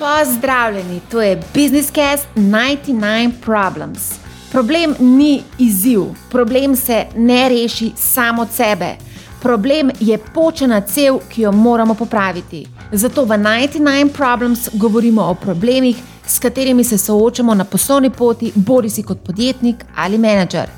Pozdravljeni, to je Business Cast 99 Problems. Problem ni izziv, problem se ne reši samo od sebe. Problem je počena cev, ki jo moramo popraviti. Zato v 99 Problems govorimo o problemih, s katerimi se soočamo na poslovni poti, bodi si kot podjetnik ali menedžer.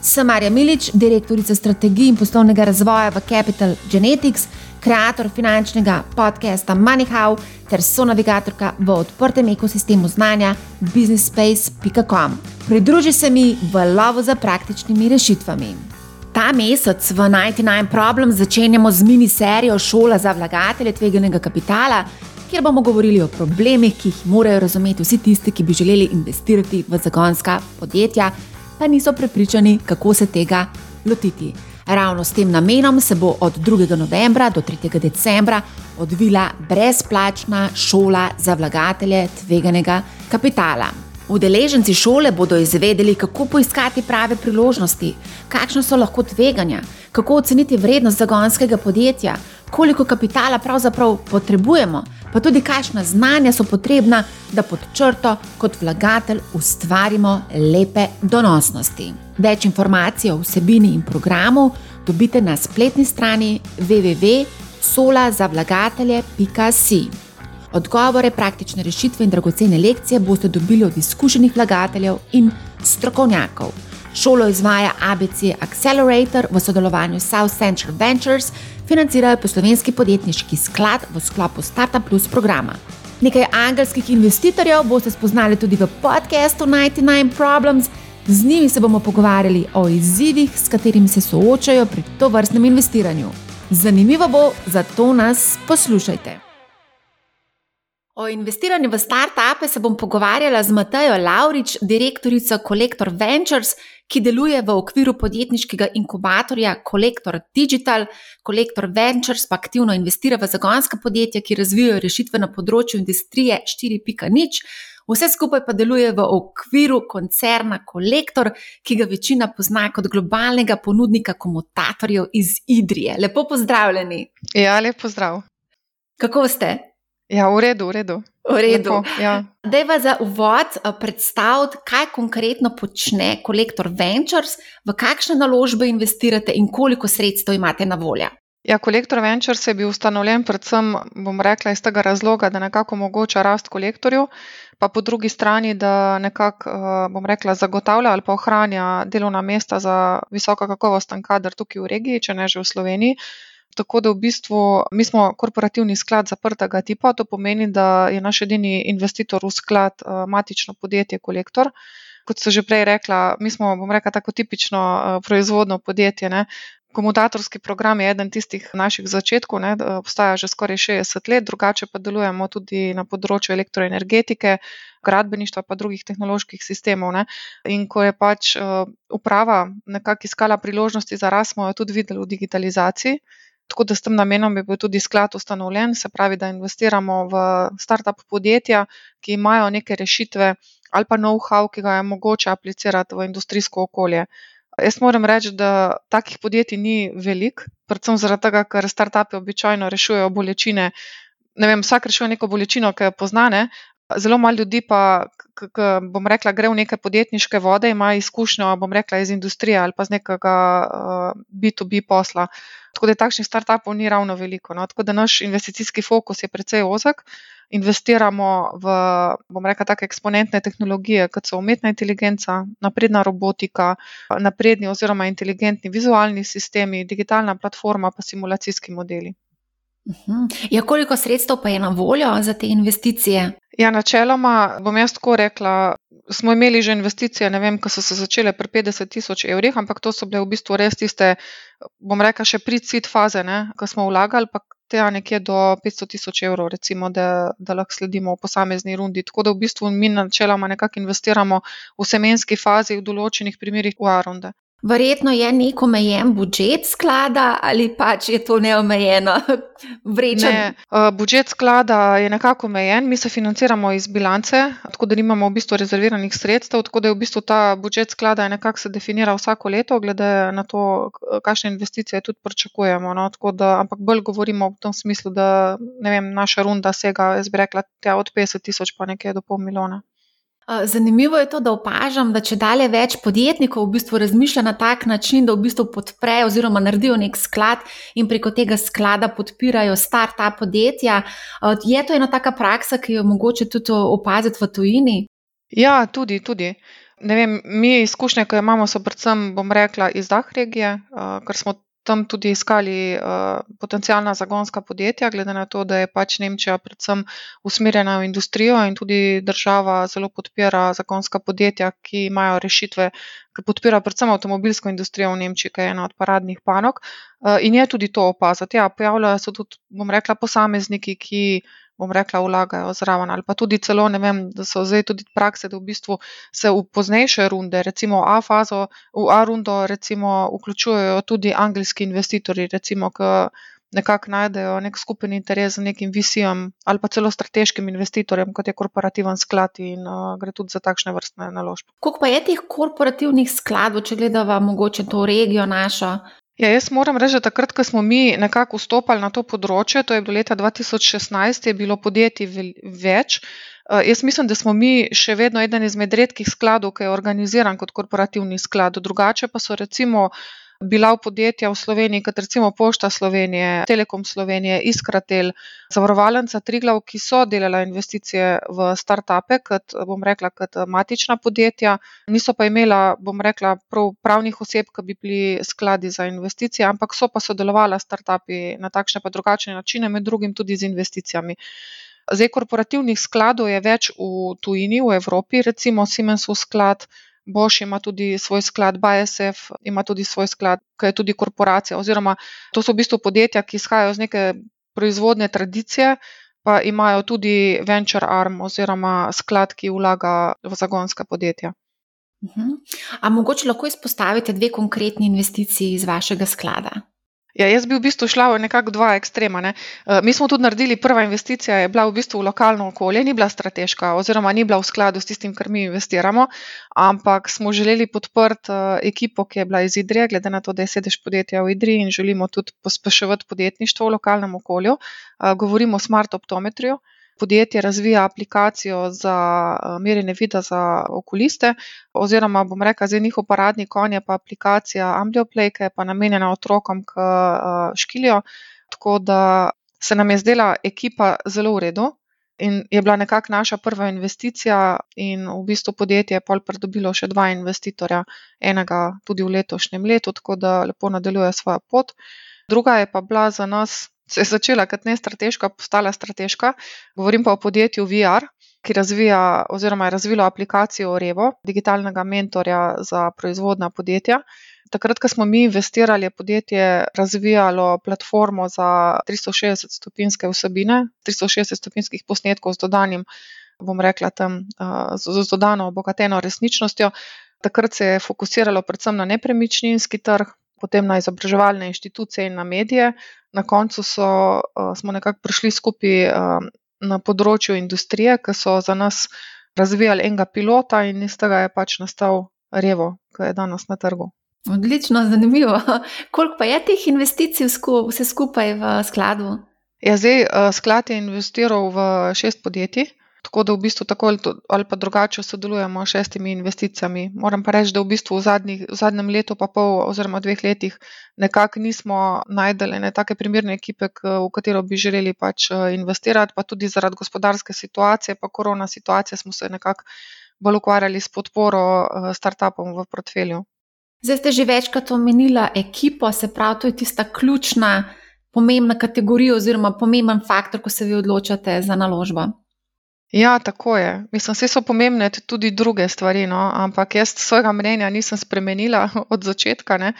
Sem Marja Milič, direktorica strategij in poslovnega razvoja v Capital Genetics, ustvarjalka finančnega podcasta MoneyHow ter sonavigatorka v odprtem ekosistemu znanja businessspace.com. Pridruži se mi v lovu za praktičnimi rešitvami. Ta mesec v 99 Problem začenjamo z mini serijo Šola za vlagatelje tveganega kapitala, kjer bomo govorili o problemih, ki jih morajo razumeti vsi tisti, ki bi želeli investirati v zagonska podjetja, pa niso prepričani, kako se tega lotiti. Ravno s tem namenom se bo od 2. novembra do 3. decembra odvila brezplačna šola za vlagatelje tveganega kapitala. Udeleženci šole bodo izvedeli, kako poiskati prave priložnosti, kakšne so lahko tveganja, kako oceniti vrednost zagonskega podjetja, koliko kapitala pravzaprav potrebujemo, pa tudi kakšna znanja so potrebna, da pod črto kot vlagatelj ustvarimo lepe donosnosti. Več informacij o vsebini in programu dobite na spletni strani www.solazavlagatelje.com. Odgovore, praktične rešitve in dragocene lekcije boste dobili od izkušenih vlagateljev in strokovnjakov. Šolo izvaja ABC Accelerator v sodelovanju s South Central Ventures, financirajo poslovenski podjetniški sklad v sklopu Startup Plus programa. Nekaj angelskih investitorjev boste spoznali tudi v podkastu 99 Problems. Z njimi se bomo pogovarjali o izzivih, s katerimi se soočajo pri to vrstnem investiranju. Zanimivo bo, zato nas poslušajte. O investiranju v start-upe se bom pogovarjala z Matajo Laurič, direktorico Collector Ventures, ki deluje v okviru podjetniškega inkubatorja Collector Digital. Collector Ventures pa aktivno investira v zagonska podjetja, ki razvijajo rešitve na področju industrije 4.0. Vse skupaj pa deluje v okviru koncerna Collector, ki ga večina pozna kot globalnega ponudnika komutatorjev iz Idrije. Lepo pozdravljeni. Ja, lepo zdrav. Kako ste? Ja, v redu, v redu. V redu. Ja. Da je za uvod eh, predstaviti, kaj konkretno počne Collector Ventures, v kakšne naložbe investirate in koliko sredstev imate na voljo. Ja, Collector Ventures je bil ustanovljen predvsem, bom rekla, iz tega razloga, da nekako omogoča rast kolektorju, pa po drugi strani, da nekako, eh, bom rekla, zagotavlja ali pa ohranja delovna mesta za visoko kakovosten kader tukaj v regiji, če ne že v Sloveniji. Tako da v bistvu mi smo korporativni sklad zaprtega tipa, to pomeni, da je naš edini investitor v sklad uh, matično podjetje Kolektor. Kot so že prej rekla, mi smo, bom rekla, tako tipično uh, proizvodno podjetje. Ne. Komutatorski program je eden tistih naših začetkov, ne, obstaja že skoraj 60 let, drugače pa delujemo tudi na področju elektroenergetike, gradbeništva, pa drugih tehnoloških sistemov. Ne. In ko je pač uh, uprava nekako iskala priložnosti za rast, smo jo tudi videli v digitalizaciji. Tako da s tem namenom je bil tudi sklad ustanovljen, se pravi, da investiramo v start-up podjetja, ki imajo neke rešitve ali pa know-how, ki ga je mogoče aplicirati v industrijsko okolje. Jaz moram reči, da takih podjetij ni veliko, predvsem zaradi tega, ker start-upi običajno rešujejo bolečine. Ne vem, vsak rešuje neko bolečino, ki jo poznane. Zelo malo ljudi pa, bom rekla, gre v neke podjetniške vode, ima izkušnjo, bom rekla, iz industrije ali pa z nekega uh, B2B posla. Tako da takšnih startupov ni ravno veliko. No? Tako da naš investicijski fokus je precej ozek. Investiramo v, bom rekla, take eksponentne tehnologije, kot so umetna inteligenca, napredna robotika, napredni oziroma inteligentni vizualni sistemi, digitalna platforma, pa simulacijski modeli. Ja, koliko sredstev pa je na voljo za te investicije? Ja, načeloma bom jaz tako rekla. Smo imeli že investicije, ne vem, ko so se začele pri 50 tisoč evrih, ampak to so bile v bistvu res tiste, bom rekla, še prid-cit faze, ko smo vlagali, pa tega nekje do 500 tisoč evrov, recimo, da, da lahko sledimo v posamezni rundi. Tako da v bistvu mi načeloma nekako investiramo v semenski fazi, v določenih primerjih v A-runde. Verjetno je nek omejen budžet sklada ali pač je to neomejeno vrečeno? Ne, uh, budžet sklada je nekako omejen, mi se financiramo iz bilance, tako da nimamo v bistvu rezerviranih sredstev, tako da je v bistvu ta budžet sklada nekako se definira vsako leto, glede na to, kakšne investicije tudi pričakujemo. No? Da, ampak bolj govorimo v tom smislu, da vem, naša runda sega, jaz bi rekla, od 50 tisoč pa nekaj do pol milijona. Zanimivo je to, da opažam, da če dalje več podjetnikov v bistvu razmišlja na tak način, da v bistvu podprejo oziroma naredijo nek sklad in preko tega sklada podpirajo start-up podjetja. Je to ena taka praksa, ki jo mogoče tudi opaziti v tujini? Ja, tudi. tudi. Vem, mi izkušnje, ki jo imamo, so predvsem, bom rekla, iz DAH regije, ker smo tam tudi iskali uh, potencijalna zagonska podjetja, glede na to, da je pač Nemčija predvsem usmerjena v industrijo in tudi država zelo podpira zagonska podjetja, ki imajo rešitve, ki podpira predvsem avtomobilsko industrijo v Nemčiji, ki je ena od paradnih panog. Uh, in je tudi to opaziti. Ja, pojavljajo se tudi, bom rekla, posamezniki, ki bom rekla, vlagajo zraven. Ali pa tudi celo, ne vem, da so zdaj tudi prakse, da v bistvu se v poznejše runde, recimo A fazo, v A rundo, recimo, vključujejo tudi angliški investitorji, recimo, ki nekako najdejo nek skupen interes z nekim visijem ali pa celo strateškim investitorjem, kot je korporativen sklad in uh, gre tudi za takšne vrstne naložbe. Koliko pa je teh korporativnih skladov, če gledava mogoče to regijo našo? Ja, jaz moram reči, da takrat, ko smo mi nekako vstopali na to področje, to je bilo leta 2016, je bilo podjetij več. Uh, jaz mislim, da smo mi še vedno eden izmed redkih skladov, ki je organiziran kot korporativni sklad. Drugače pa so recimo bila v podjetja v Sloveniji, kot recimo Pošta Slovenije, Telekom Slovenije, Iskratel, Zavarovalnica Triglav, ki so delala investicije v start-upe, kot bom rekla, kot matična podjetja, niso pa imela, bom rekla, prav pravnih oseb, ki bi bili skladi za investicije, ampak so pa sodelovala start-upi na takšne pa drugačne načine, med drugim tudi z investicijami. Zdaj, korporativnih skladov je več v tujini, v Evropi, recimo Siemensov sklad, Bosch ima tudi svoj sklad, BASF ima tudi svoj sklad, ki je tudi korporacija. Oziroma, to so v bistvu podjetja, ki izhajajo iz neke proizvodne tradicije, pa imajo tudi venture arm oziroma sklad, ki vlaga v zagonska podjetja. Uh-huh. A mogoče lahko izpostavite dve konkretni investiciji iz vašega sklada? Ja, jaz bi v bistvu šla v nekako dva ekstrema. Ne. Eh, mi smo tudi naredili, prva investicija je bila v bistvu v lokalno okolje, ni bila strateška, oziroma ni bila v skladu s tistim, kar mi investiramo, ampak smo želeli podpreti eh, ekipo, ki je bila iz Idrije, glede na to, da je sedež podjetja v Idriji in želimo tudi pospeševati podjetništvo v lokalnem okolju. Eh, govorimo o smart optometriju podjetje razvija aplikacijo za eh, merjenje vida za okuliste, oziroma bom rekla, zdaj njihov paradni konj je pa aplikacija Ambioplay, ki je pa namenjena otrokom, ki eh, škilijo. Tako da se nam je zdela ekipa zelo v redu. In je bila nekako naša prva investicija, in v bistvu podjetje je pol pridobilo še dva investitorja, enega tudi v letošnjem letu, tako da lepo nadaljuje svojo pot. Druga je pa bila za nas se je začela kot ne strateška, postala strateška. Govorim pa o podjetju VR, ki razvija oziroma je razvilo aplikacijo Revo, digitalnega mentorja za proizvodna podjetja. Takrat, ko smo mi investirali, je podjetje razvijalo platformo za 360-stopinske vsebine, 360-stopinskih posnetkov z dodanim, bom rekla, tam, z dodano obogateno resničnostjo. Takrat se je fokusiralo predvsem na nepremičninski trg, potem na izobraževalne inštitucije in na medije. Na koncu so, uh, smo nekako prišli skupaj uh, na področju industrije, ki so za nas razvijali enega pilota, in iz tega je pač nastal Revo, ki je danes na trgu. Odlično, zanimivo. Koliko pa je teh investicij vse skupaj v skladu? Ja, zdaj, uh, sklad je investiral v šest podjetij. Tako da v bistvu tako ali pa drugače sodelujemo s šestimi investicijami. Moram pa reči, da v bistvu v, zadnjih, v zadnjem letu, pa pol oziroma dveh letih, nekako nismo najdeli ne take primerne ekipe, v katero bi želeli pač eh, investirati, pa tudi zaradi gospodarske situacije, pa korona situacije, smo se nekako bolj ukvarjali s podporo eh, startupom v portfelju. Zdaj ste že večkrat omenila ekipo, se pravi, to je tista ključna, pomembna kategorija oziroma pomemben faktor, ko se vi odločate za naložbo. Ja, tako je. Mislim, vse so pomembne tudi druge stvari, no? ampak jaz svojega mnenja nisem spremenila od začetka. Ne?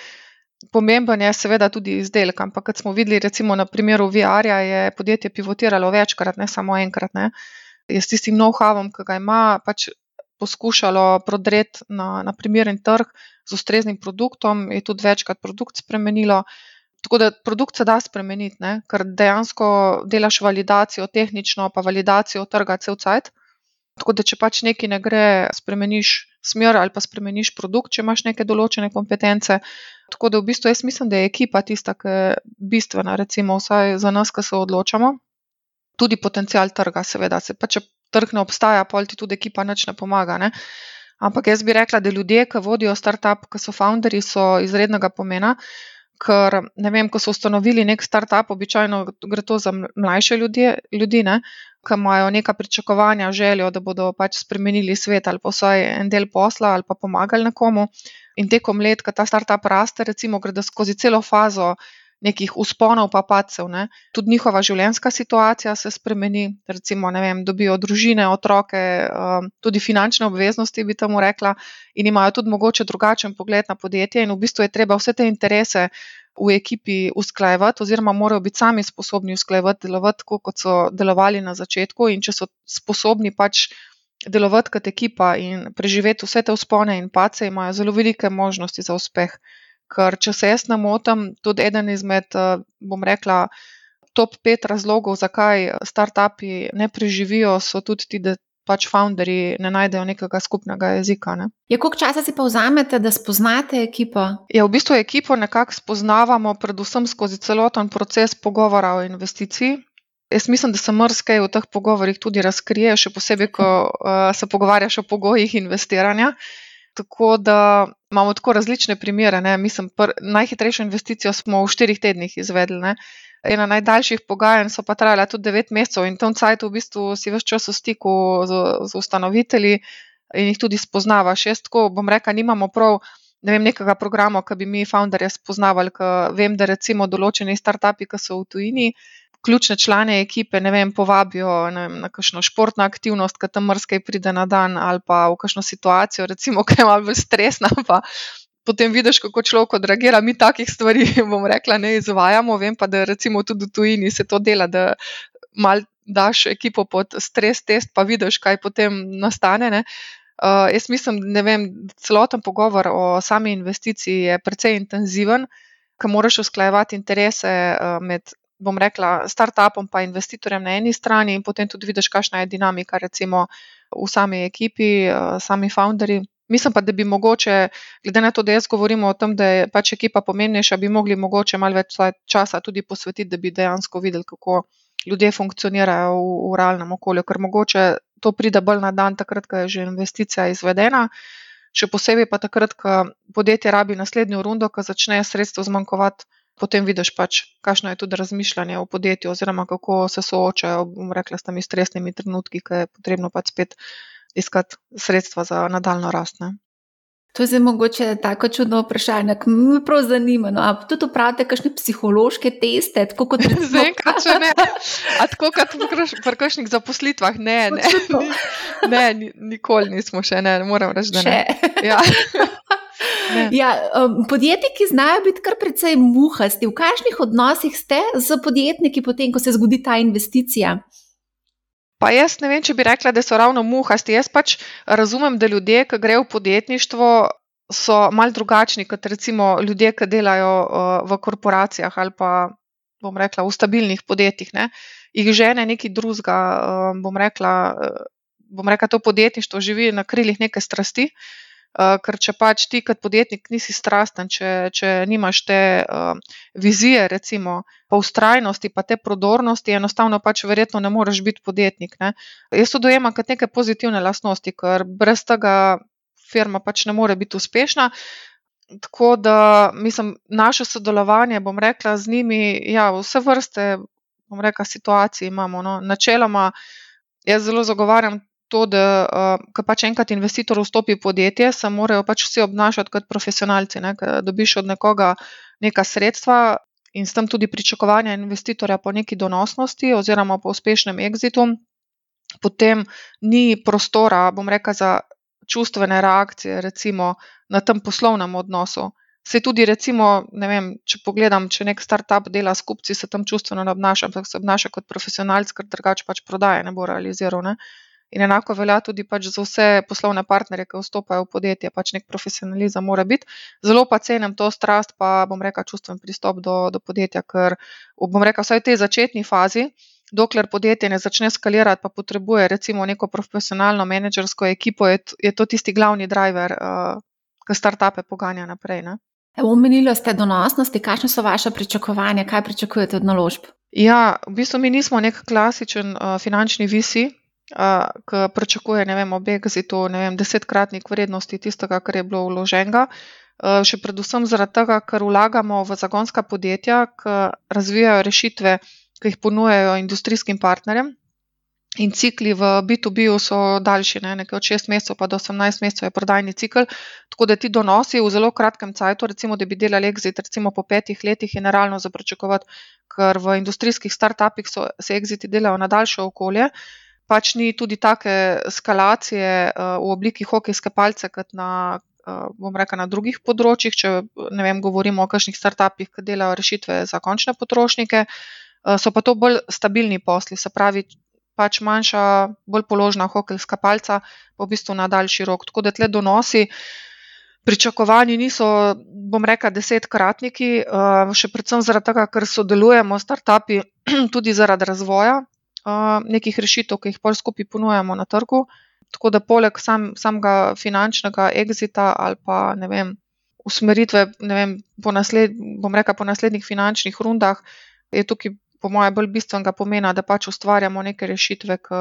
Pomemben je seveda tudi izdelek, ampak kot smo videli, recimo na primeru VR-ja, je podjetje pivotiralo večkrat, ne samo enkrat. Ne? Je s tistim know-howom, ki ga ima, pač poskušalo prodreti na, na primeren trg z ustreznim produktom, je tudi večkrat produkt spremenilo. Tako da produkt se da spremeniti, ne? ker dejansko delaš validacijo tehnično, pa validacijo trga cel cajt. Tako da, če pač nekaj ne gre, spremeniš smer ali pa spremeniš produkt, če imaš neke določene kompetence. Tako da v bistvu jaz mislim, da je ekipa tista, ki je bistvena, recimo, vsaj za nas, ki se odločamo. Tudi potencial trga, seveda. Se pa če trg ne obstaja, pol ti tudi ekipa nič ne pomaga. Ne? Ampak jaz bi rekla, da ljudje, ki vodijo startup, ki so founderji, so izrednega pomena ker ne vem, ko so ustanovili nek startup, običajno gre to za mlajše ljudje, ljudi, ne, ki imajo neka pričakovanja, željo, da bodo pač spremenili svet ali pa vsaj en del posla ali pa pomagali nekomu. In tekom let, ko ta startup raste, recimo, gre skozi celo fazo nekih usponov, pa pacev. Ne. Tudi njihova življenjska situacija se spremeni, recimo, vem, dobijo družine, otroke, um, tudi finančne obveznosti, bi temu rekla, in imajo tudi mogoče drugačen pogled na podjetje. In v bistvu je treba vse te interese v ekipi usklajevati, oziroma morajo biti sami sposobni usklajevati, delovati tako, kot so delovali na začetku. In če so sposobni pač. Delovati kot ekipa in preživeti vse te uspone in pace, imajo zelo velike možnosti za uspeh. Ker, če se jaz ne motim, tudi eden izmed, eh, bom rekla, top pet razlogov, zakaj startupi ne preživijo, so tudi ti, da pač founderji ne najdejo nekega skupnega jezika. Ne. Ja, koliko časa si pa vzamete, da spoznate ekipo? Ja, v bistvu ekipo nekako spoznavamo, predvsem skozi celoten proces pogovora o investiciji. Jaz mislim, da se mrskaj v teh pogovorih tudi razkrije, še posebej, ko uh, se pogovarjaš o pogojih investiranja. Tako da imamo tako različne primere. Ne. Mislim, pr, najhitrejšo investicijo smo v štirih tednih izvedli. Ne. Ena najdaljših pogajanj so pa trajala tudi devet mesecev in v tem cajtu v bistvu si več čas v stiku z, z ustanovitelji in jih tudi spoznavaš. Jaz tako bom rekel, nimamo prav ne vem, nekega programa, ki bi mi, founderje, spoznavali, ker vem, da recimo določeni startupi, ki so v tujini, ključne člane ekipe vem, povabijo vem, na kakšno športno aktivnost, ki tam mrzkaj pride na dan, ali pa v kakšno situacijo, recimo, ki je malo bolj stresna. Potem vidiš, kako človek odreagira. Mi takih stvari, bom rekla, ne izvajamo. Vem pa, da recimo tudi v tujini se to dela, da mal daš ekipo pod stres test, pa vidiš, kaj potem nastane. Uh, jaz mislim, da celoten pogovor o sami investiciji je precej intenziven, ker moraš usklajevati interese uh, med bom rekla, startupom in investitorjem na eni strani, in potem tudi vidiš, kakšna je dinamika, recimo v sami ekipi, eh, sami founderji. Mislim pa, da bi mogoče, glede na to, da jaz govorim o tem, da je pač ekipa pomembnejša, bi mogli mogoče malo več časa tudi posvetiti, da bi dejansko videli, kako ljudje funkcionirajo v, v realnem okolju, ker mogoče to pride bolj na dan, takrat, ko je že investicija izvedena. Še posebej pa takrat, ko podjetje rabi naslednjo rundo, ko začne sredstvo zmanjkovati potem vidiš, pač, kakšno je tudi razmišljanje o podjetju, oziroma kako se soočajo, bom rekla, s temi stresnimi trenutki, ki je potrebno pač spet iskati sredstva za nadaljno rast. Ne. To je zdaj mogoče tako čudno vprašanje, ki me prav zanima. No, tudi upravite kakšne psihološke teste, tako kot recimo, Zaenkrat, če ne. A tako kot pri kakšnih zaposlitvah, ne, ne. ne, nikoli nismo še, ne, moram reči, da ne. Ja. Ja, um, podjetniki znajo biti kar precej muhasti. V kakšnih odnosih ste z podjetniki, potem, ko se zgodi ta investicija? Pa jaz ne vem, če bi rekla, da so ravno muhasti. Jaz pač razumem, da ljudje, ki grejo v podjetništvo, so mal drugačni kot recimo ljudje, ki delajo uh, v korporacijah ali pa bom rekla v stabilnih podjetjih. Ne. Ih žene neki drugega, uh, bom, uh, bom rekla, to podjetništvo živi na krilih neke strasti. Uh, ker če pač ti kot podjetnik nisi strasten, če, če nimaš te uh, vizije, recimo, pa ustrajnosti, pa te prodornosti, enostavno pač verjetno ne moreš biti podjetnik. Ne? Jaz to dojemam kot neke pozitivne lastnosti, ker brez tega firma pač ne more biti uspešna. Tako da, mislim, naše sodelovanje, bom rekla, z njimi, ja, vse vrste, bom rekla, situacij imamo. No. Načeloma, jaz zelo zagovarjam to, da uh, ko pač enkrat investitor vstopi v podjetje, se morajo pač vsi obnašati kot profesionalci. Ne? Dobiš od nekoga neka sredstva in s tem tudi pričakovanja investitorja po neki donosnosti oziroma po uspešnem exitu, potem ni prostora, bom rekel, za čustvene reakcije, recimo na tem poslovnem odnosu. Se tudi, recimo, vem, če pogledam, če nek startup dela s kupci, se tam čustveno ne obnaša, ampak se obnaša kot profesionalc, ker drugače pač prodaje ne bo realiziral. Ne? In enako velja tudi pač za vse poslovne partnerje, ki vstopajo v podjetje, pač nek profesionalizem mora biti. Zelo pa cenim to strast, pa bom rekel čustven pristop do, do podjetja, ker bom rekel vsaj v tej začetni fazi, dokler podjetje ne začne skalirati, pa potrebuje recimo neko profesionalno menedžersko ekipo, je, je to tisti glavni driver, uh, ki startupe poganja naprej. Ne? Omenili ste donosnosti, kakšne so vaše pričakovanja, kaj pričakujete od naložb? Ja, v bistvu mi nismo nek klasičen uh, finančni visi, ki pričakuje, ne vem, ob exitu, ne vem, desetkratnik vrednosti tistega, kar je bilo vloženega. Uh, še predvsem zaradi tega, ker vlagamo v zagonska podjetja, ki razvijajo rešitve, ki jih ponujajo industrijskim partnerjem. In cikli v B2B so daljši, ne? nekaj od 6 mesecev pa do 18 mesecev je prodajni cikl. Tako da ti donosi v zelo kratkem času, recimo, da bi delali exit, recimo po petih letih, je nerealno za pričakovati, ker v industrijskih startupih so, se exiti delajo na daljše okolje. Uh, pač ni tudi take skalacije uh, v obliki hokejske palce, kot na, uh, bom rekel, na drugih področjih. Če ne vem, govorimo o kakšnih startupih, ki delajo rešitve za končne potrošnike, uh, so pa to bolj stabilni posli, se pravi, pač manjša, bolj položna hokejska palca, pa v bistvu na daljši rok. Tako da tle donosi. Pričakovani niso, bom rekel, desetkratniki, še predvsem zaradi tega, ker sodelujemo s startupi, tudi zaradi razvoja nekih rešitev, ki jih pol skupaj ponujamo na trgu. Tako da poleg sam, samega finančnega exita ali pa ne vem, usmeritve, ne vem, po, nasled, rekel, po naslednjih finančnih rundah, je tukaj, po mojem, bolj bistvenega pomena, da pač ustvarjamo neke rešitve, ki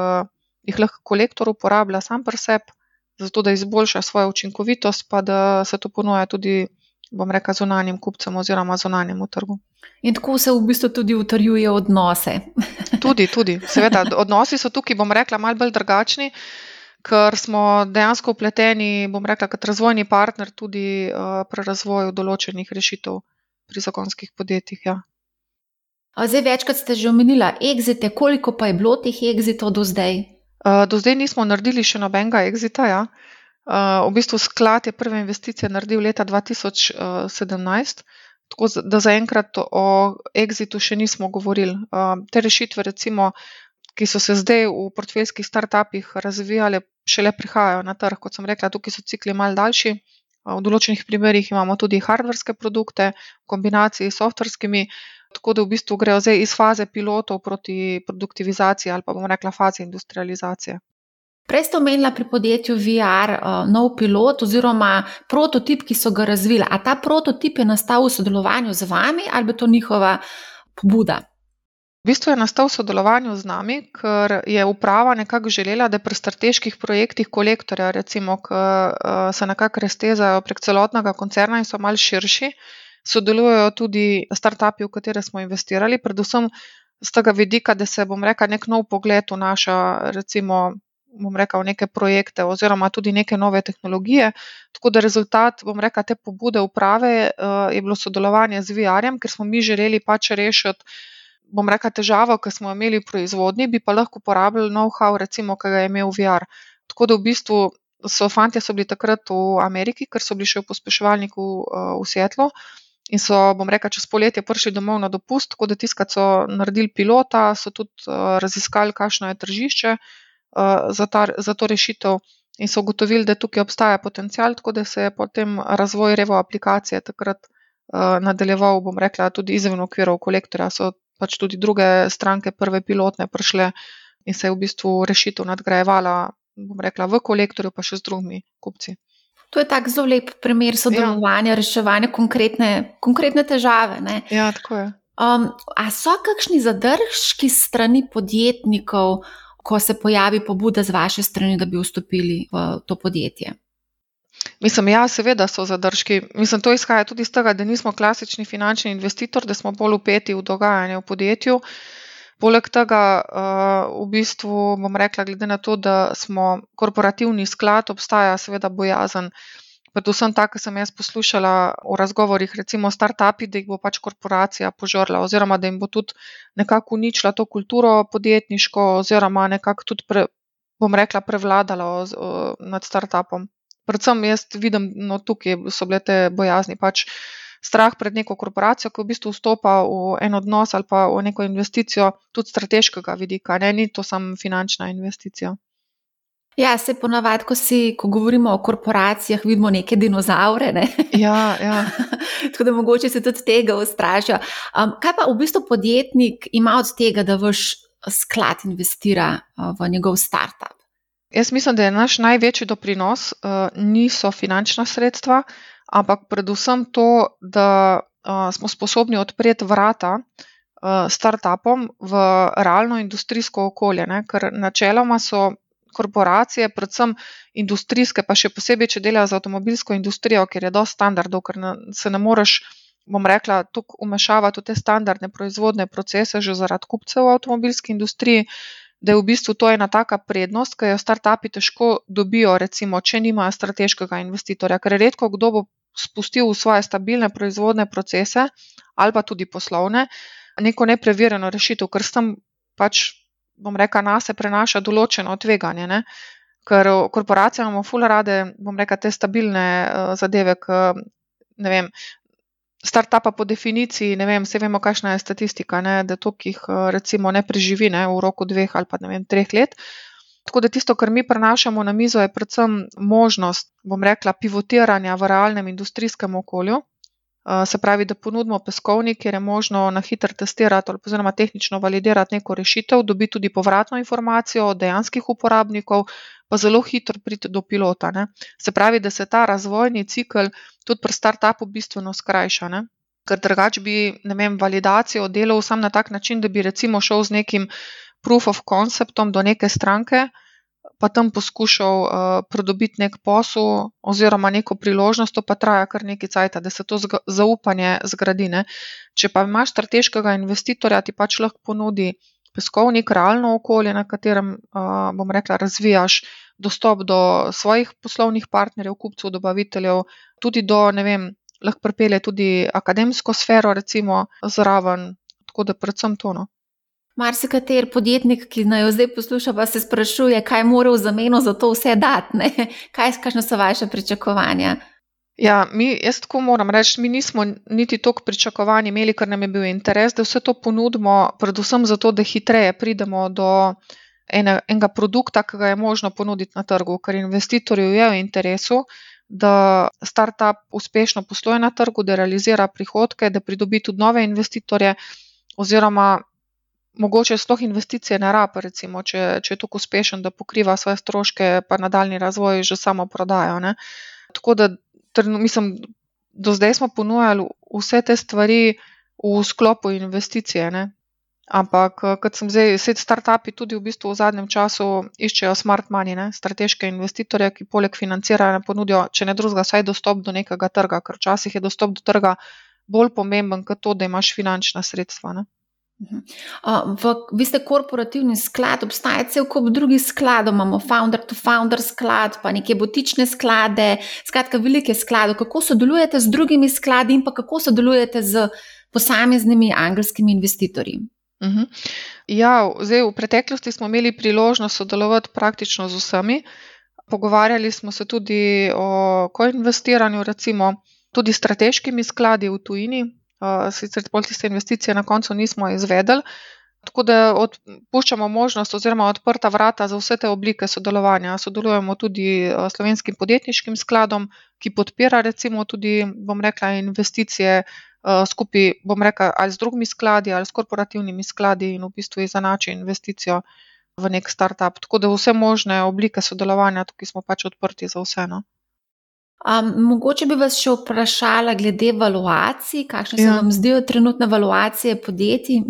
jih lahko kolektor uporablja sam pri sebi, zato da izboljša svojo učinkovitost, pa da se to ponuja tudi bom rekel, zunanjim kupcem oziroma zunanjemu trgu. In tako se v bistvu tudi utrjuje odnose. tudi, tudi. Seveda, odnosi so tukaj, bom rekla, malce bolj drugačni, ker smo dejansko upleteni, bom rekla, kot razvojni partner tudi uh, pri razvoju določenih rešitev pri zakonskih podjetjih. Ja. Zdaj, večkrat ste že omenili exite, koliko pa je bilo teh exitov do zdaj? Uh, do zdaj nismo naredili še nobenega exita. Ja. Uh, v bistvu sklad je prve investicije naredil leta 2017, tako da zaenkrat o exitu še nismo govorili. Te rešitve, recimo, ki so se zdaj v portfeljskih startupih razvijale, šele prihajajo na trg. Kot sem rekla, tukaj so cikli mal daljši. V določenih primerjih imamo tudi hardverske produkte v kombinaciji s softverskimi, tako da v bistvu grejo zdaj iz faze pilotov proti produktivizaciji ali pa bomo rekla fazi industrializacije. Prej ste omenili pri podjetju VR uh, nov pilot oziroma prototip, ki so ga razvili. A ta prototip je nastal v sodelovanju z vami ali je to njihova pobuda? V bistvu je nastal v sodelovanju z nami, ker je uprava nekako želela, da pri strateških projektih kolektorja, recimo, ki uh, se nekako raztezajo prek celotnega koncerna in so mal širši, sodelujejo tudi startupi, v katere smo investirali, predvsem z tega vidika, da se, bom rekel, nek nov pogled v naša, recimo, bom rekel, neke projekte oziroma tudi neke nove tehnologije. Tako da rezultat, bom rekel, te pobude uprave uh, je bilo sodelovanje z VR-jem, ker smo mi želeli pač rešiti, bom rekel, težavo, ki smo imeli v proizvodnji, bi pa lahko uporabljali know-how, recimo, ki ga je imel VR. Tako da v bistvu so fanti so bili takrat v Ameriki, ker so bili še v pospeševalniku uh, v Svetlo. In so, bom rekel, čez poletje prišli domov na dopust, tako da tiskati so naredili pilota, so tudi uh, raziskali, kakšno je tržišče, uh, za, ta, za to rešitev in so ugotovili, da tukaj obstaja potencial, tako da se je potem razvoj revo aplikacije takrat uh, nadaljeval, bom rekla, tudi izven okvirov kolektorja. So pač tudi druge stranke, prve pilotne, prišle in se je v bistvu rešitev nadgrajevala, bom rekla, v kolektorju, pa še z drugimi kupci. To je tako zelo lep primer sodelovanja, ja. reševanja konkretne, konkretne težave. Ne? Ja, tako je. Um, a so kakšni zadržki strani podjetnikov, ko se pojavi pobuda z vaše strani, da bi vstopili v to podjetje? Mislim, ja, seveda so zadržki. Mislim, to izhaja tudi iz tega, da nismo klasični finančni investitor, da smo bolj upeti v dogajanje v podjetju. Poleg tega, uh, v bistvu bom rekla, glede na to, da smo korporativni sklad, obstaja seveda bojazen, predvsem ta, ki sem jaz poslušala v razgovorih, recimo start-upi, da jih bo pač korporacija požrla, oziroma da jim bo tudi nekako uničila to kulturo podjetniško, oziroma nekako tudi, pre, bom rekla, prevladala o, o, nad start-upom. Predvsem jaz vidim, no tukaj so bile te bojazni. Pač Strah pred neko korporacijo, ki v bistvu vstopa v en odnos ali pa v neko investicijo, tudi strateškega vidika, ne, ni to samo finančna investicija. Ja, se ponavadi, ko, si, ko govorimo o korporacijah, vidimo neke dinozaure. Ne? Ja, ja. Tako da mogoče se tudi tega ustrašijo. Um, kaj pa v bistvu podjetnik ima od tega, da vaš sklad investira v njegov startup? Jaz mislim, da je naš največji doprinos uh, niso finančna sredstva, ampak predvsem to, da uh, smo sposobni odpreti vrata uh, startupom v realno industrijsko okolje. Ne? Ker načeloma so korporacije, predvsem industrijske, pa še posebej, če delajo za avtomobilsko industrijo, ker je dosti standardov, ker se ne moreš, bom rekla, tukaj umešavati v te standardne proizvodne procese, že zaradi kupcev v avtomobilski industriji. Da je v bistvu to ena taka prednost, ki jo startupi težko dobijo, recimo, če nimajo strateškega investitorja, ker redko kdo bo spustil v svoje stabilne proizvodne procese ali pa tudi poslovne neko nepreverjeno rešitev, ker s tem pač bom rekel, na sebe prenaša določeno tveganje. Ne? Ker korporacije imamo ful rade, bom rekel, te stabilne uh, zadeve. K, vem, startupa po definiciji, ne vem, vse vemo, kakšna je statistika, ne, da to, ki jih recimo ne preživi ne, v roku dveh ali pa ne vem, treh let. Tako da tisto, kar mi prenašamo na mizo, je predvsem možnost, bom rekla, pivotiranja v realnem industrijskem okolju. Eh, se pravi, da ponudimo peskovnik, kjer je možno na hitro testirati oziroma tehnično validirati neko rešitev, dobiti tudi povratno informacijo od dejanskih uporabnikov, pa zelo hitro priti do pilota. Ne. Se pravi, da se ta razvojni cikl tudi pri startupu bistveno skrajša. Ne. Ker drugače bi vem, validacijo delal sam na tak način, da bi recimo šel z nekim proof of conceptom do neke stranke pa tam poskušal uh, pridobiti nek posel oziroma neko priložnost, to pa traja kar nekaj cajt, da se to zaupanje zgradi. Ne. Če pa imaš strateškega investitorja, ti pač lahko ponudi peskovnik, realno okolje, na katerem, uh, bom rekla, razvijaš dostop do svojih poslovnih partnerjev, kupcev, dobaviteljev, tudi do, ne vem, lahko pripelje tudi akademsko sfero, recimo, zraven. Tako da predvsem tono. Marsikater podjetnik, ki naj jo zdaj posluša, pa se sprašuje, kaj mora v zameno za to vse dati. Kaj, kakšno so vaše pričakovanja? Ja, mi, jaz tako moram reči, mi nismo niti toliko pričakovanj imeli, ker nam je bil interes, da vse to ponudimo, predvsem zato, da hitreje pridemo do ene, enega produkta, ki ga je možno ponuditi na trgu, ker investitorju je v interesu, da startup uspešno posluje na trgu, da realizira prihodke, da pridobi tudi nove investitorje, oziroma mogoče sploh investicije ne rab, recimo, če, če je tako uspešen, da pokriva svoje stroške, pa nadaljni razvoj že samo prodajo. Ne. Tako da, mislim, do zdaj smo ponujali vse te stvari v sklopu investicije. Ne. Ampak, kot sem zdaj, vse start-upi tudi v bistvu v zadnjem času iščejo smart money, ne, strateške investitorje, ki poleg financiranja ponudijo, če ne drugega, vsaj dostop do nekega trga, ker včasih je dostop do trga bolj pomemben kot to, da imaš finančna sredstva. Ne. Uh, v, vi ste korporativni sklad, obstaja cel kup drugih skladov, imamo founder-to-founder -founder sklad, pa neke botične sklade, skratka, velike sklade. Kako sodelujete z drugimi skladi in pa kako sodelujete z posameznimi angelskimi investitorji? Uh mhm. -huh. ja, zdaj, v preteklosti smo imeli priložnost sodelovati praktično z vsemi. Pogovarjali smo se tudi o koinvestiranju, recimo tudi strateškimi skladi v tujini, sicer pol tiste investicije na koncu nismo izvedeli. Tako da odpuščamo možnost oziroma odprta vrata za vse te oblike sodelovanja. Sodelujemo tudi s slovenskim podjetniškim skladom, ki podpira recimo tudi, bom rekla, investicije skupaj, bom rekla, ali z drugimi skladi ali s korporativnimi skladi in v bistvu izenači investicijo v nek startup. Tako da vse možne oblike sodelovanja, tukaj smo pač odprti za vseeno. Um, mogoče bi vas še vprašala glede valuacij, kakšne ja. se vam zdijo trenutne valuacije podjetij?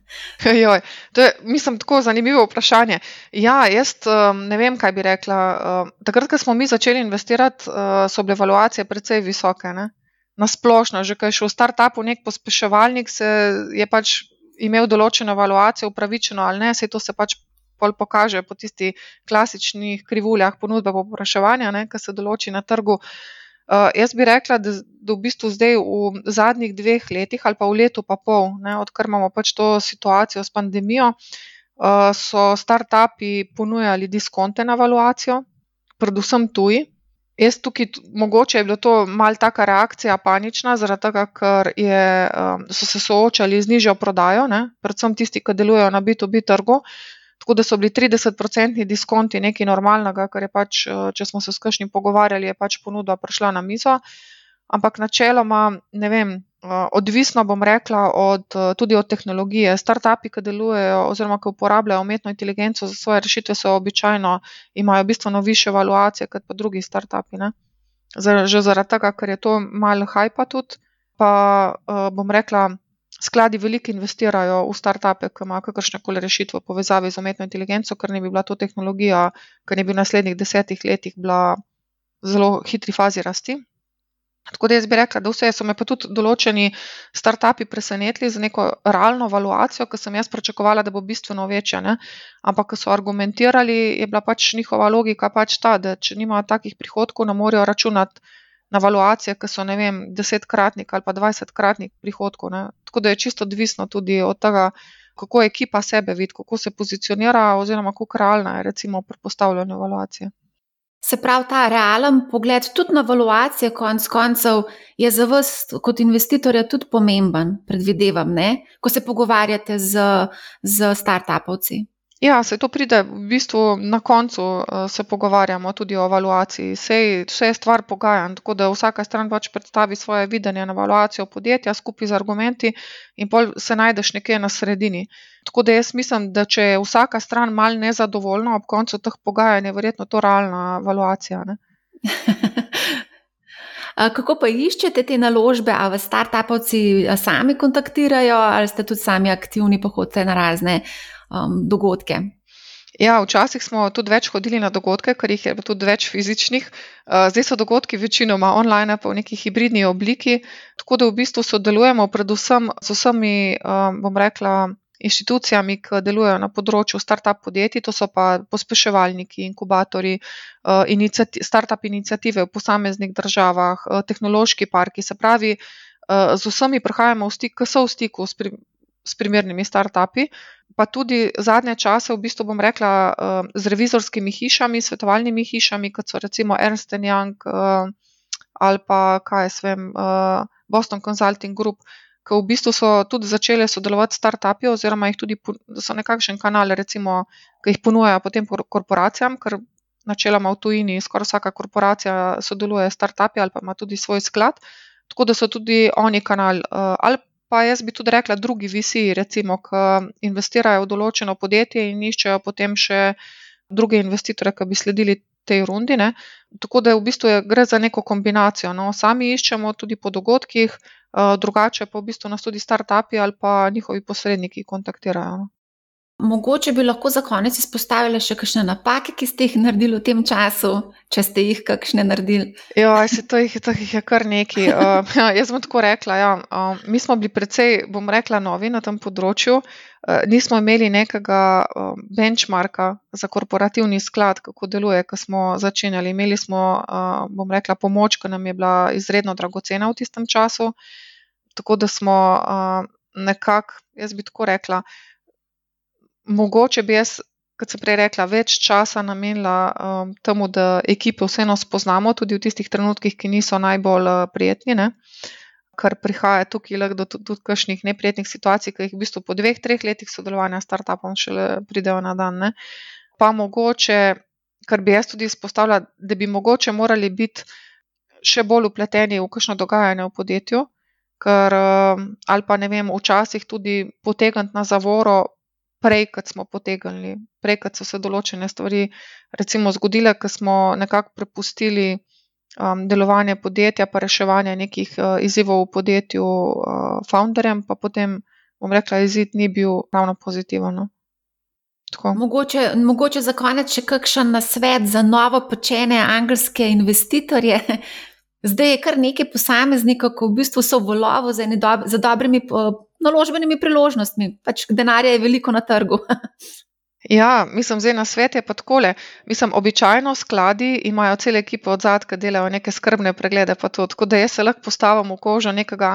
Joj, to je, mislim, tako zanimivo vprašanje. Ja, jaz um, ne vem, kaj bi rekla. Um, takrat, ko smo mi začeli investirati, uh, so bile valuacije precej visoke. Ne? Na splošno, že kaj šel v startupu, nek pospeševalnik, se je pač imel določeno valuacijo, upravičeno ali ne, se to se pač pol pokaže po tistih klasičnih krivuljah ponudbe in popraševanja, ki se določi na trgu. Uh, jaz bi rekla, da, da v bistvu zdaj v zadnjih dveh letih ali pa v letu pa pol, ne, odkar imamo pač to situacijo s pandemijo, uh, so start-upi ponujali diskonte na valuacijo, predvsem tuji. Jaz tukaj, mogoče je bila to malce taka reakcija, panična, zaradi tega, ker je, um, so se soočali z nižjo prodajo, ne, predvsem tisti, ki delujejo na B2B trgu, Tako da so bili 30-odstotni diskonti nekaj normalnega, ker je pač, če smo se s kakšnim pogovarjali, je pač ponudba prišla na mizo. Ampak načeloma, ne vem, odvisno bom rekla od, tudi od tehnologije. Startupi, ki delujejo oziroma ki uporabljajo umetno inteligenco za svoje rešitve, so običajno imajo bistveno više valuacije kot pa drugi startupi. Ne? Že zaradi tega, ker je to malo hajpa tudi, pa bom rekla, skladi veliko investirajo v startupe, ki imajo kakršne koli rešitve v povezavi z umetno inteligenco, ker ne bi bila to tehnologija, ki ne bi v naslednjih desetih letih bila v zelo hitri fazi rasti. Tako da jaz bi rekla, da vse so me pa tudi določeni startupi presenetili z neko realno valuacijo, ki sem jaz pričakovala, da bo bistveno večja. Ne? Ampak, ko so argumentirali, je bila pač njihova logika pač ta, da če nimajo takih prihodkov, ne morejo računati na valuacije, ki so, ne vem, desetkratnik ali pa dvajsetkratnik prihodkov. Ne? Tako da je čisto odvisno tudi od tega, kako ekipa sebe vidi, kako se pozicionira, oziroma kako realna je recimo pri postavljanju valuacije. Se pravi, ta realen pogled tudi na valuacije, konc koncev, je za vas kot investitorja tudi pomemben, predvidevam, ne? ko se pogovarjate z, z start-upovci. Ja, se to pride v bistvu na koncu, uh, se pogovarjamo tudi o evaluaciji. Vse je stvar pogajanj, tako da vsaka stran pač predstavi svoje videnje na evaluacijo podjetja skupaj z argumenti in pol se najdeš nekje na sredini. Tako da jaz mislim, da če je vsaka stran mal nezadovoljna ob koncu teh pogajanj, je verjetno to realna evaluacija. Kako pa iščete te naložbe, ali vas startupovci sami kontaktirajo, ali ste tudi sami aktivni, pa hodite na razne um, dogodke? Ja, včasih smo tudi več hodili na dogodke, ker jih je tudi več fizičnih. Uh, zdaj so dogodki večinoma online, pa v neki hibridni obliki. Tako da v bistvu sodelujemo predvsem z vsemi, um, bom rekla, inštitucijami, ki delujejo na področju start-up podjetij, to so pa pospeševalniki, inkubatori, uh, start-up inicijative v posameznih državah, uh, tehnološki parki. Se pravi, z vsemi prihajamo v stik, ki so v stiku s, s primernimi start-upi. Pa tudi zadnje čase, v bistvu bom rekla, z revizorskimi hišami, svetovalnimi hišami, kot so recimo Ernst Young ali pa jaz vem, Boston Consulting Group, ki v bistvu so tudi začele sodelovati s start-upi, oziroma jih tudi so nekakšen kanal, recimo, ki jih ponujajo potem korporacijam, načeloma v tujini skoraj vsaka korporacija sodeluje s start-upi ali pa ima tudi svoj sklad. Tako da so tudi oni kanal. Eh, ali pa jaz bi tudi rekla, drugi visi, recimo, ki investirajo v določeno podjetje in iščejo potem še druge investitore, ki bi sledili tej rundi. Ne. Tako da v bistvu je, gre za neko kombinacijo. No. Sami iščemo tudi po dogodkih, Eh, drugače pa v bistvu nas tudi start-upi ali pa njihovi posredniki kontaktirajo. No. Mogoče bi lahko za konec izpostavili še kakšne napake, ki ste jih naredili v tem času, če ste jih kakšne naredili. Ja, se to jih, to jih je kar nekaj. Uh, ja, jaz bom tako rekla. Ja, uh, mi smo bili precej, bom rekla, novi na tem področju. Uh, nismo imeli nekega uh, benchmarka za korporativni sklad, kako deluje, ko smo začenjali. Imeli smo, uh, bom rekla, pomoč, ki nam je bila izredno dragocena v tistem času. Tako da smo uh, nekako, jaz bi tako rekla mogoče bi jaz, kot sem prej rekla, več časa namenila um, temu, da ekipe vseeno spoznamo, tudi v tistih trenutkih, ki niso najbolj uh, prijetni. Ne? Ker prihaja tukaj lahko do tudi kakšnih neprijetnih situacij, ki jih v bistvu po dveh, treh letih sodelovanja s startupom šele pridejo na dan. Ne? Pa mogoče, kar bi jaz tudi izpostavila, da bi mogoče morali biti še bolj upleteni v kakšno dogajanje v podjetju, ker um, ali pa ne vem, včasih tudi potegniti na zavoro prej, kot smo potegnili, prej, kot so se določene stvari recimo zgodile, ker smo nekako prepustili um, delovanje podjetja, pa reševanje nekih uh, izzivov v podjetju uh, founderjem, pa potem, bom rekla, izid ni bil ravno pozitiven. No. Mogoče, mogoče za konec še kakšen nasvet za novo počene angelske investitorje. Zdaj je kar nekaj posameznikov, ki v bistvu so v lovu za, dob za dobrimi naložbenimi priložnostmi, pač denarja je veliko na trgu. Ja, mislim, zdaj na svet je pa takole. Mislim, običajno skladi imajo cele ekipe od zadaj, ki delajo neke skrbne preglede. Tako da jaz se lahko postavim v kožo nekega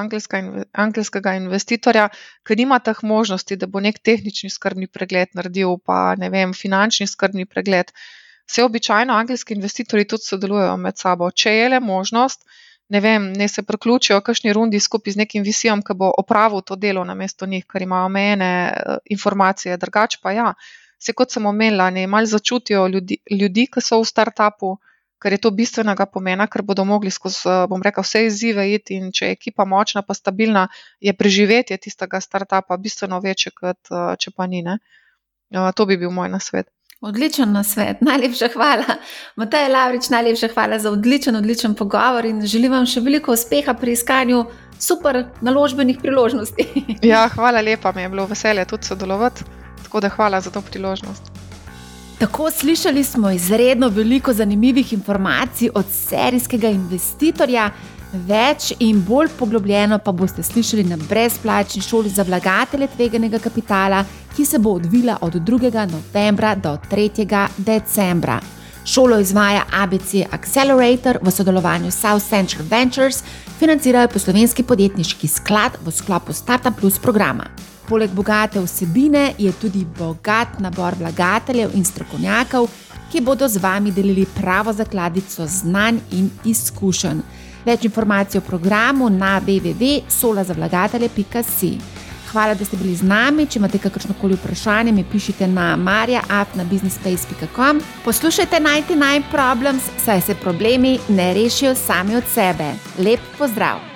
angelskega investitorja, ki nima teh možnosti, da bo nek tehnični skrbni pregled naredil, pa ne vem, finančni skrbni pregled. Vse običajno angelski investitorji tudi sodelujejo med sabo. Če je le možnost, ne vem, ne se priključijo kakšni rundi skupaj z nekim visijom, ki bo opravil to delo na mesto njih, ker imajo omejene eh, informacije, drugače pa ja. se kot sem omenila, ne malo začutijo ljudi, ljudi, ki so v startupu, ker je to bistvenega pomena, ker bodo mogli skozi, bom rekel, vse izzive iti in če je ekipa močna, pa stabilna, je preživetje tistega startupa bistveno večje, kot če pa ni. Ne? To bi bil moj nasvet. Odličen nasvet, najlepša hvala. Matej Lavrič, najlepša hvala za odličen, odličen pogovor in želim vam še veliko uspeha pri iskanju super naložbenih priložnosti. Ja, hvala lepa, mi je bilo veselje tudi sodelovati, tako da hvala za to priložnost. Tako slišali smo izredno veliko zanimivih informacij od serijskega investitorja. Več in bolj poglobljeno pa boste slišali na brezplačni šoli za vlagatelje tveganega kapitala, ki se bo odvila od 2. novembra do 3. decembra. Šolo izvaja ABC Accelerator v sodelovanju s South Central Ventures, financirajo pa slovenski podjetniški sklad v sklopu Startup Plus programa. Poleg bogate vsebine je tudi bogat nabor vlagateljev in strokovnjakov, ki bodo z vami delili pravo zakladico znanj in izkušenj. Več informacij o programu na www.solazavlagatelje.com. Hvala, da ste bili z nami. Če imate kakršno koli vprašanje, mi pišite na marja.afnabusinespace.com. Poslušajte 99 Problems, saj se problemi ne rešijo sami od sebe. Lep pozdrav!